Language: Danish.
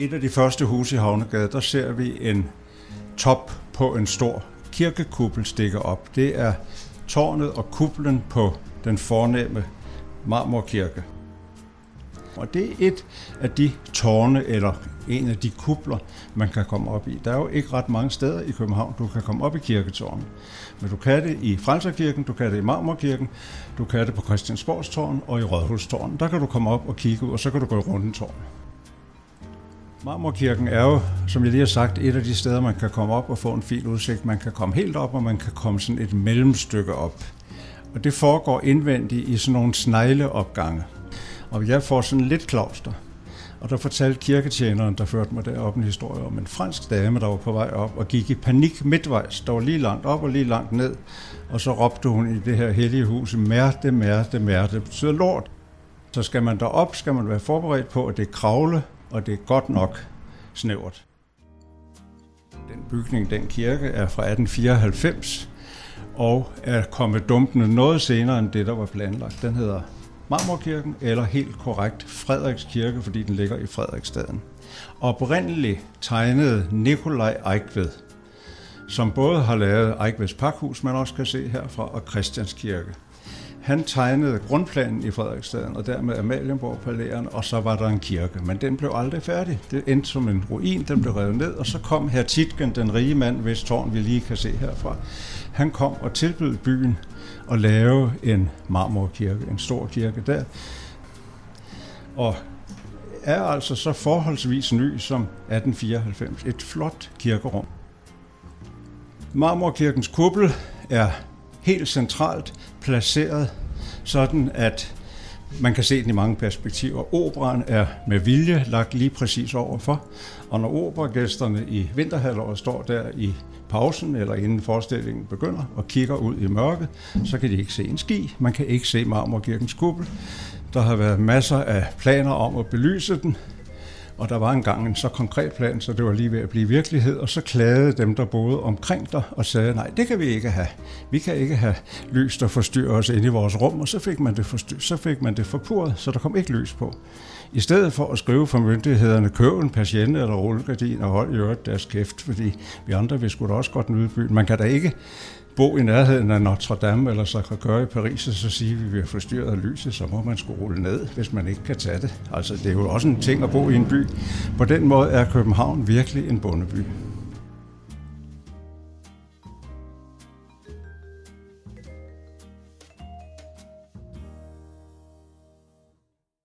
Et af de første huse i Havnegade, der ser vi en top på en stor kirkekuppel stikker op. Det er tårnet og kuplen på den fornemme marmorkirke. Og det er et af de tårne, eller en af de kupler, man kan komme op i. Der er jo ikke ret mange steder i København, du kan komme op i kirketårnet. Men du kan det i Frelserkirken, du kan det i Marmorkirken, du kan det på Christiansborgstårn og i Rådhustårn. Der kan du komme op og kigge ud, og så kan du gå i rundetårn. Marmorkirken er jo, som jeg lige har sagt, et af de steder, man kan komme op og få en fin udsigt. Man kan komme helt op, og man kan komme sådan et mellemstykke op. Og det foregår indvendigt i sådan nogle snegleopgange. Og jeg får sådan lidt klauster. Og der fortalte kirketjeneren, der førte mig derop en historie om en fransk dame, der var på vej op og gik i panik midtvejs. Der var lige langt op og lige langt ned. Og så råbte hun i det her hellige hus, mærte, mærte, mærte. Det betyder lort. Så skal man derop, skal man være forberedt på, at det er kravle, og det er godt nok snævert. Den bygning, den kirke, er fra 1894 og er kommet dumpende noget senere end det, der var planlagt. Den hedder Marmorkirken, eller helt korrekt Frederiks Kirke, fordi den ligger i Frederiksstaden. Oprindeligt tegnede Nikolaj Eichved, som både har lavet Eichveds Pakhus, man også kan se herfra, og Christianskirke. Han tegnede grundplanen i Frederiksstaden, og dermed Amalienborg Palæren, og så var der en kirke. Men den blev aldrig færdig. Det endte som en ruin, den blev revet ned, og så kom her Titgen, den rige mand, hvis tårn vi lige kan se herfra. Han kom og tilbød byen at lave en marmorkirke, en stor kirke der. Og er altså så forholdsvis ny som 1894. Et flot kirkerum. Marmorkirkens kuppel er helt centralt placeret, sådan at man kan se den i mange perspektiver. Operan er med vilje lagt lige præcis overfor, og når operagæsterne i vinterhalvåret står der i pausen eller inden forestillingen begynder og kigger ud i mørket, så kan de ikke se en ski. Man kan ikke se Marmorkirkens kuppel. Der har været masser af planer om at belyse den, og der var engang en så konkret plan, så det var lige ved at blive virkelighed, og så klagede dem, der boede omkring dig, og sagde, nej, det kan vi ikke have. Vi kan ikke have lys, der forstyrrer os ind i vores rum, og så fik man det, forstyr, så fik man det forpurret, så der kom ikke lys på. I stedet for at skrive for myndighederne, køb en patient eller rullegardin og hold i øvrigt deres kæft, fordi vi andre vil sgu da også godt nyde byen. Man kan da ikke bo i nærheden af Notre Dame eller så kan i Paris, og så sige, at vi bliver forstyrret af lyset, så må man skulle rulle ned, hvis man ikke kan tage det. Altså, det er jo også en ting at bo i en by. På den måde er København virkelig en bondeby.